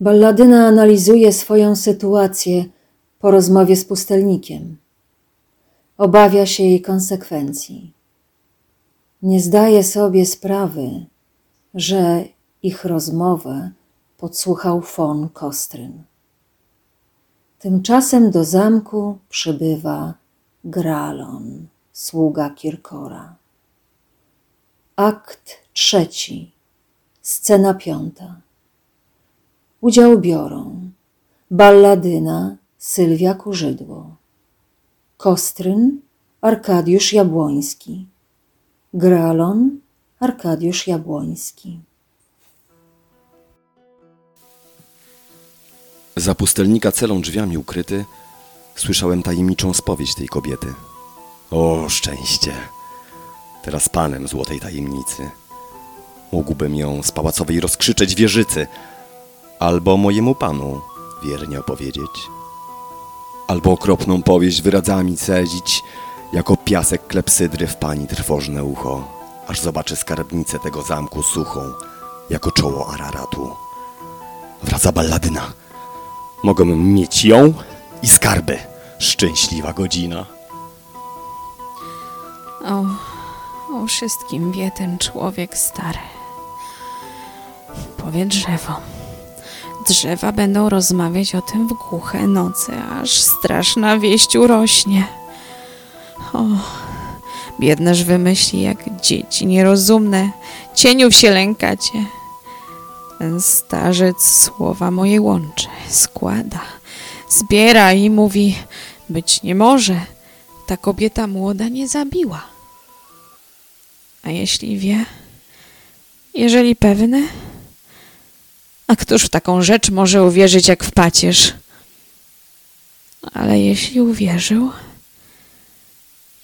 Balladyna analizuje swoją sytuację po rozmowie z pustelnikiem. Obawia się jej konsekwencji. Nie zdaje sobie sprawy, że ich rozmowę podsłuchał von Kostryn. Tymczasem do zamku przybywa Gralon, sługa Kirkora. Akt trzeci, scena piąta. Udział biorą balladyna Sylwia Kurzydło, Kostryn Arkadiusz Jabłoński, Gralon Arkadiusz Jabłoński. Za pustelnika celą drzwiami ukryty słyszałem tajemniczą spowiedź tej kobiety. O, szczęście! Teraz panem złotej tajemnicy. Mógłbym ją z pałacowej rozkrzyczeć wieżycy, albo mojemu panu wiernie opowiedzieć. Albo okropną powieść wyrazami cedzić, jako piasek klepsydry w pani trwożne ucho, aż zobaczę skarbnicę tego zamku suchą, jako czoło Araratu. Wraca balladyna. Mogę mieć ją i skarby. Szczęśliwa godzina. O, o wszystkim wie ten człowiek stary. Powie drzewo. Drzewa będą rozmawiać o tym w głuche nocy, aż straszna wieść urośnie. O, biedneż wymyśli, jak dzieci nierozumne, cieniów się lękacie. Ten starzec słowa moje łączy, składa, zbiera i mówi, być nie może, ta kobieta młoda nie zabiła. A jeśli wie, jeżeli pewny, a któż w taką rzecz może uwierzyć jak w pacierz? Ale jeśli uwierzył,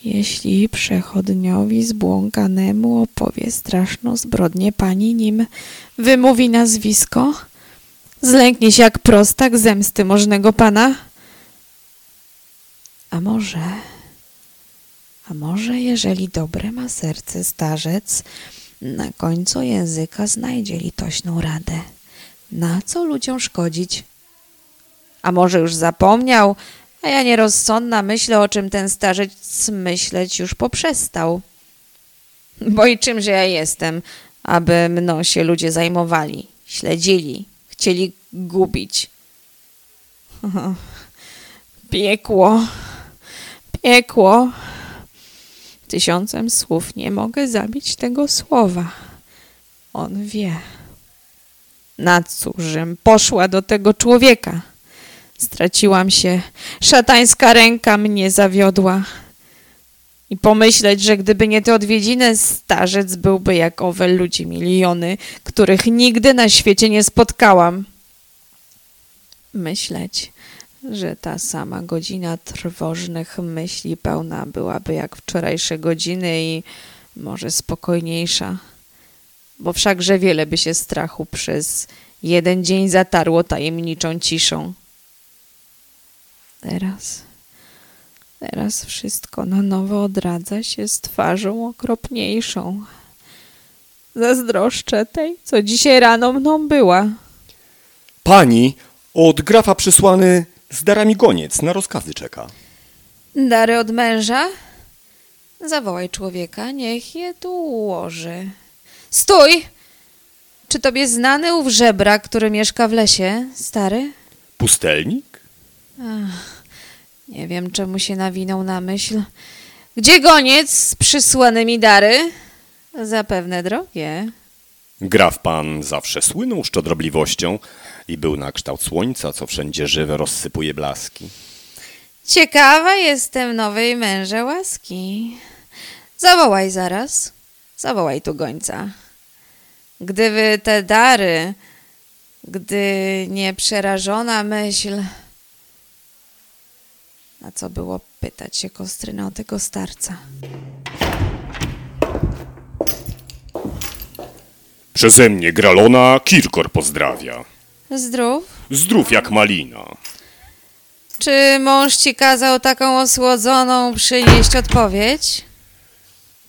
jeśli przechodniowi zbłąkanemu opowie straszną zbrodnię pani, nim wymówi nazwisko, zlęknie się jak prostak zemsty możnego pana? A może, a może jeżeli dobre ma serce starzec, na końcu języka znajdzie litośną radę. Na co ludziom szkodzić? A może już zapomniał, a ja nierozsądna myślę, o czym ten starzec myśleć już poprzestał. Bo i czymże ja jestem, aby mną się ludzie zajmowali, śledzili, chcieli gubić. Piekło, piekło. Tysiącem słów nie mogę zabić tego słowa. On wie. Na cóżem poszła do tego człowieka? Straciłam się. Szatańska ręka mnie zawiodła. I pomyśleć, że gdyby nie te odwiedziny, starzec byłby jak owe ludzi miliony, których nigdy na świecie nie spotkałam. Myśleć, że ta sama godzina trwożnych myśli pełna byłaby jak wczorajsze godziny i może spokojniejsza, bo wszakże wiele by się strachu przez jeden dzień zatarło tajemniczą ciszą. Teraz, teraz wszystko na nowo odradza się z twarzą okropniejszą. Zazdroszczę tej, co dzisiaj rano mną była. Pani, od grafa przysłany z darami goniec na rozkazy czeka. Dary od męża? Zawołaj człowieka, niech je tu ułoży. Stój! Czy tobie znany ów żebra, który mieszka w lesie, stary? Pustelnik? Ach, nie wiem, czemu się nawinął na myśl. Gdzie goniec z przysłanymi dary? Zapewne drogie. Graf pan zawsze słynął szczodrobliwością i był na kształt słońca, co wszędzie żywe rozsypuje blaski. Ciekawa jestem nowej męże łaski. Zawołaj zaraz. Zawołaj tu gońca. Gdyby te dary, gdy nie przerażona myśl... Na co było pytać się Kostryna o tego starca? Przeze mnie Gralona Kirkor pozdrawia. Zdrów? Zdrów jak malina. Czy mąż ci kazał taką osłodzoną przynieść odpowiedź?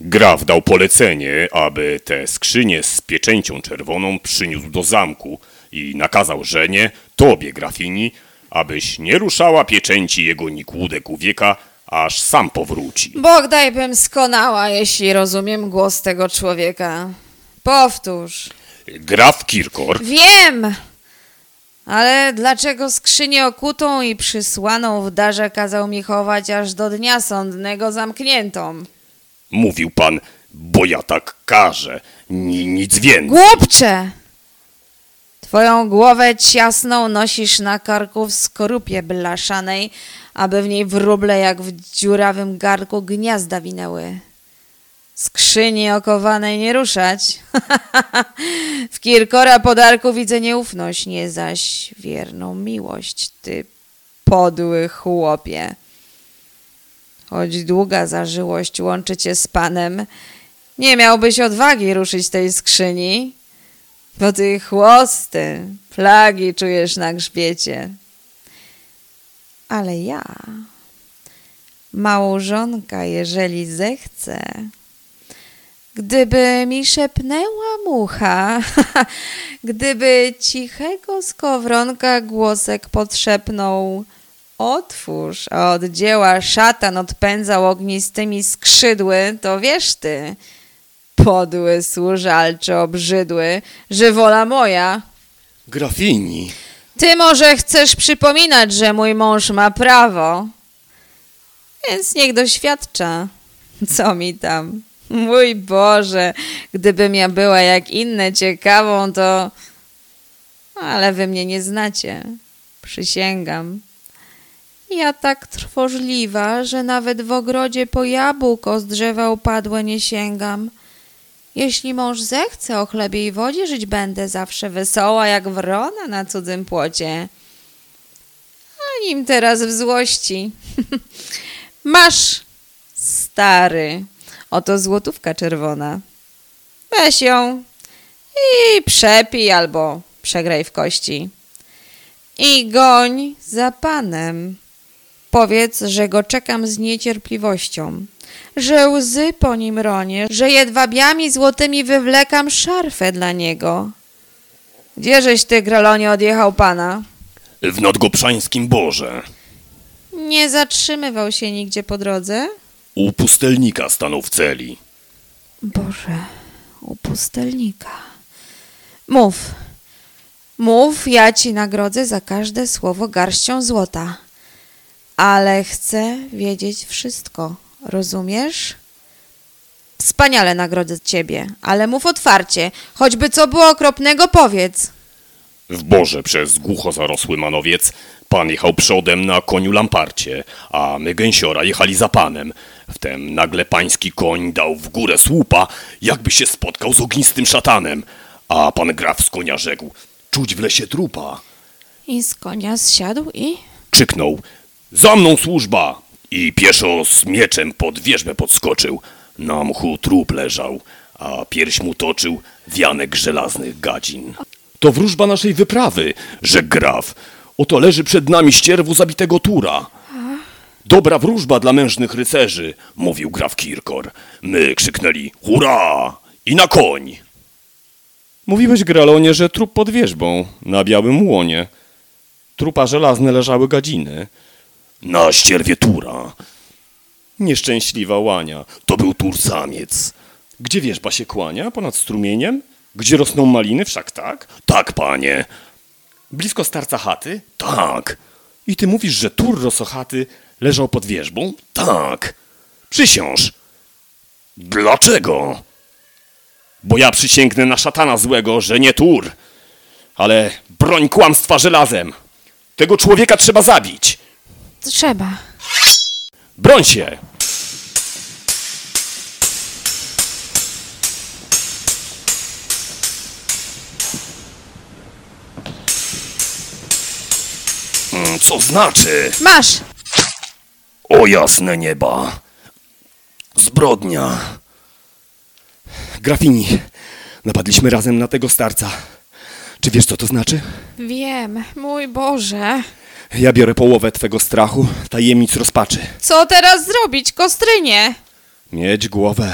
Graf dał polecenie, aby te skrzynie z pieczęcią czerwoną przyniósł do zamku i nakazał żenie, tobie, grafini, abyś nie ruszała pieczęci jego nikłudek u wieka, aż sam powróci. Bog daj bym skonała, jeśli rozumiem głos tego człowieka. Powtórz. Graf Kirkor Wiem! Ale dlaczego skrzynię okutą i przysłaną w darze kazał mi chować aż do dnia sądnego zamkniętą? Mówił pan, bo ja tak każę, ni, nic więcej. Głupcze! Twoją głowę ciasną nosisz na karku w skorupie blaszanej, aby w niej wróble jak w dziurawym garku gniazda winęły. Skrzyni okowanej nie ruszać. w Kirkora podarku widzę nieufność, nie zaś wierną miłość, ty podły chłopie. Choć długa zażyłość łączy cię z panem, nie miałbyś odwagi ruszyć tej skrzyni, bo ty chłosty, plagi czujesz na grzbiecie. Ale ja, małżonka, jeżeli zechce, gdyby mi szepnęła mucha, gdyby cichego skowronka głosek podszepnął Otwórz, a od dzieła szatan odpędzał ognistymi skrzydły, to wiesz ty, podły służalcze obrzydły, że wola moja. Grafini. Ty może chcesz przypominać, że mój mąż ma prawo, więc niech doświadcza. Co mi tam? Mój Boże, gdybym ja była jak inne ciekawą, to... Ale wy mnie nie znacie. Przysięgam. Ja tak trwożliwa, że nawet w ogrodzie po jabłko z drzewa upadłe nie sięgam. Jeśli mąż zechce o chlebie i wodzie żyć będę zawsze wesoła jak wrona na cudzym płocie. A nim teraz w złości. Masz, stary, oto złotówka czerwona. Weź ją i przepij albo przegraj w kości. I goń za panem. Powiedz, że go czekam z niecierpliwością, że łzy po nim ronię, że jedwabiami złotymi wywlekam szarfę dla niego. Gdzieżeś ty, Gralonie, odjechał pana? W Nadgoprzańskim Boże. Nie zatrzymywał się nigdzie po drodze? U pustelnika stanął w celi. Boże, u pustelnika. Mów, mów, ja ci nagrodzę za każde słowo garścią złota. Ale chcę wiedzieć wszystko, rozumiesz? Wspaniale nagrodzę ciebie, ale mów otwarcie, choćby co było okropnego powiedz. W Boże przez głucho zarosły manowiec pan jechał przodem na koniu lamparcie, a my gęsiora jechali za panem. Wtem nagle pański koń dał w górę słupa, jakby się spotkał z ognistym szatanem. A pan graf z konia rzekł, czuć w lesie trupa. I z konia zsiadł i... Krzyknął, za mną służba! I pieszo z mieczem pod wierzbę podskoczył. Na mchu trup leżał, a pierś mu toczył wianek żelaznych gadzin. To wróżba naszej wyprawy, że graf. Oto leży przed nami ścierwu zabitego tura. Dobra wróżba dla mężnych rycerzy, mówił graf Kirkor. My krzyknęli hurra i na koń. Mówiłeś, Gralonie, że trup pod wierzbą, na białym łonie. Trupa żelazne leżały gadziny. Na ścierwie tura. Nieszczęśliwa łania. To był tur samiec. Gdzie wierzba się kłania? Ponad strumieniem? Gdzie rosną maliny? Wszak tak? Tak, panie. Blisko starca chaty? Tak. I ty mówisz, że tur rosochaty leżał pod wierzbą? Tak. Przysiąż. Dlaczego? Bo ja przysięgnę na szatana złego, że nie tur. Ale broń kłamstwa żelazem. Tego człowieka trzeba zabić. Trzeba. Broń się! Mm, Co znaczy? Masz! O jasne nieba! Zbrodnia! Grafini. Napadliśmy razem na tego starca. Czy wiesz, co to znaczy? Wiem, mój Boże. Ja biorę połowę twego strachu, tajemnic rozpaczy. Co teraz zrobić, Kostrynie? Mieć głowę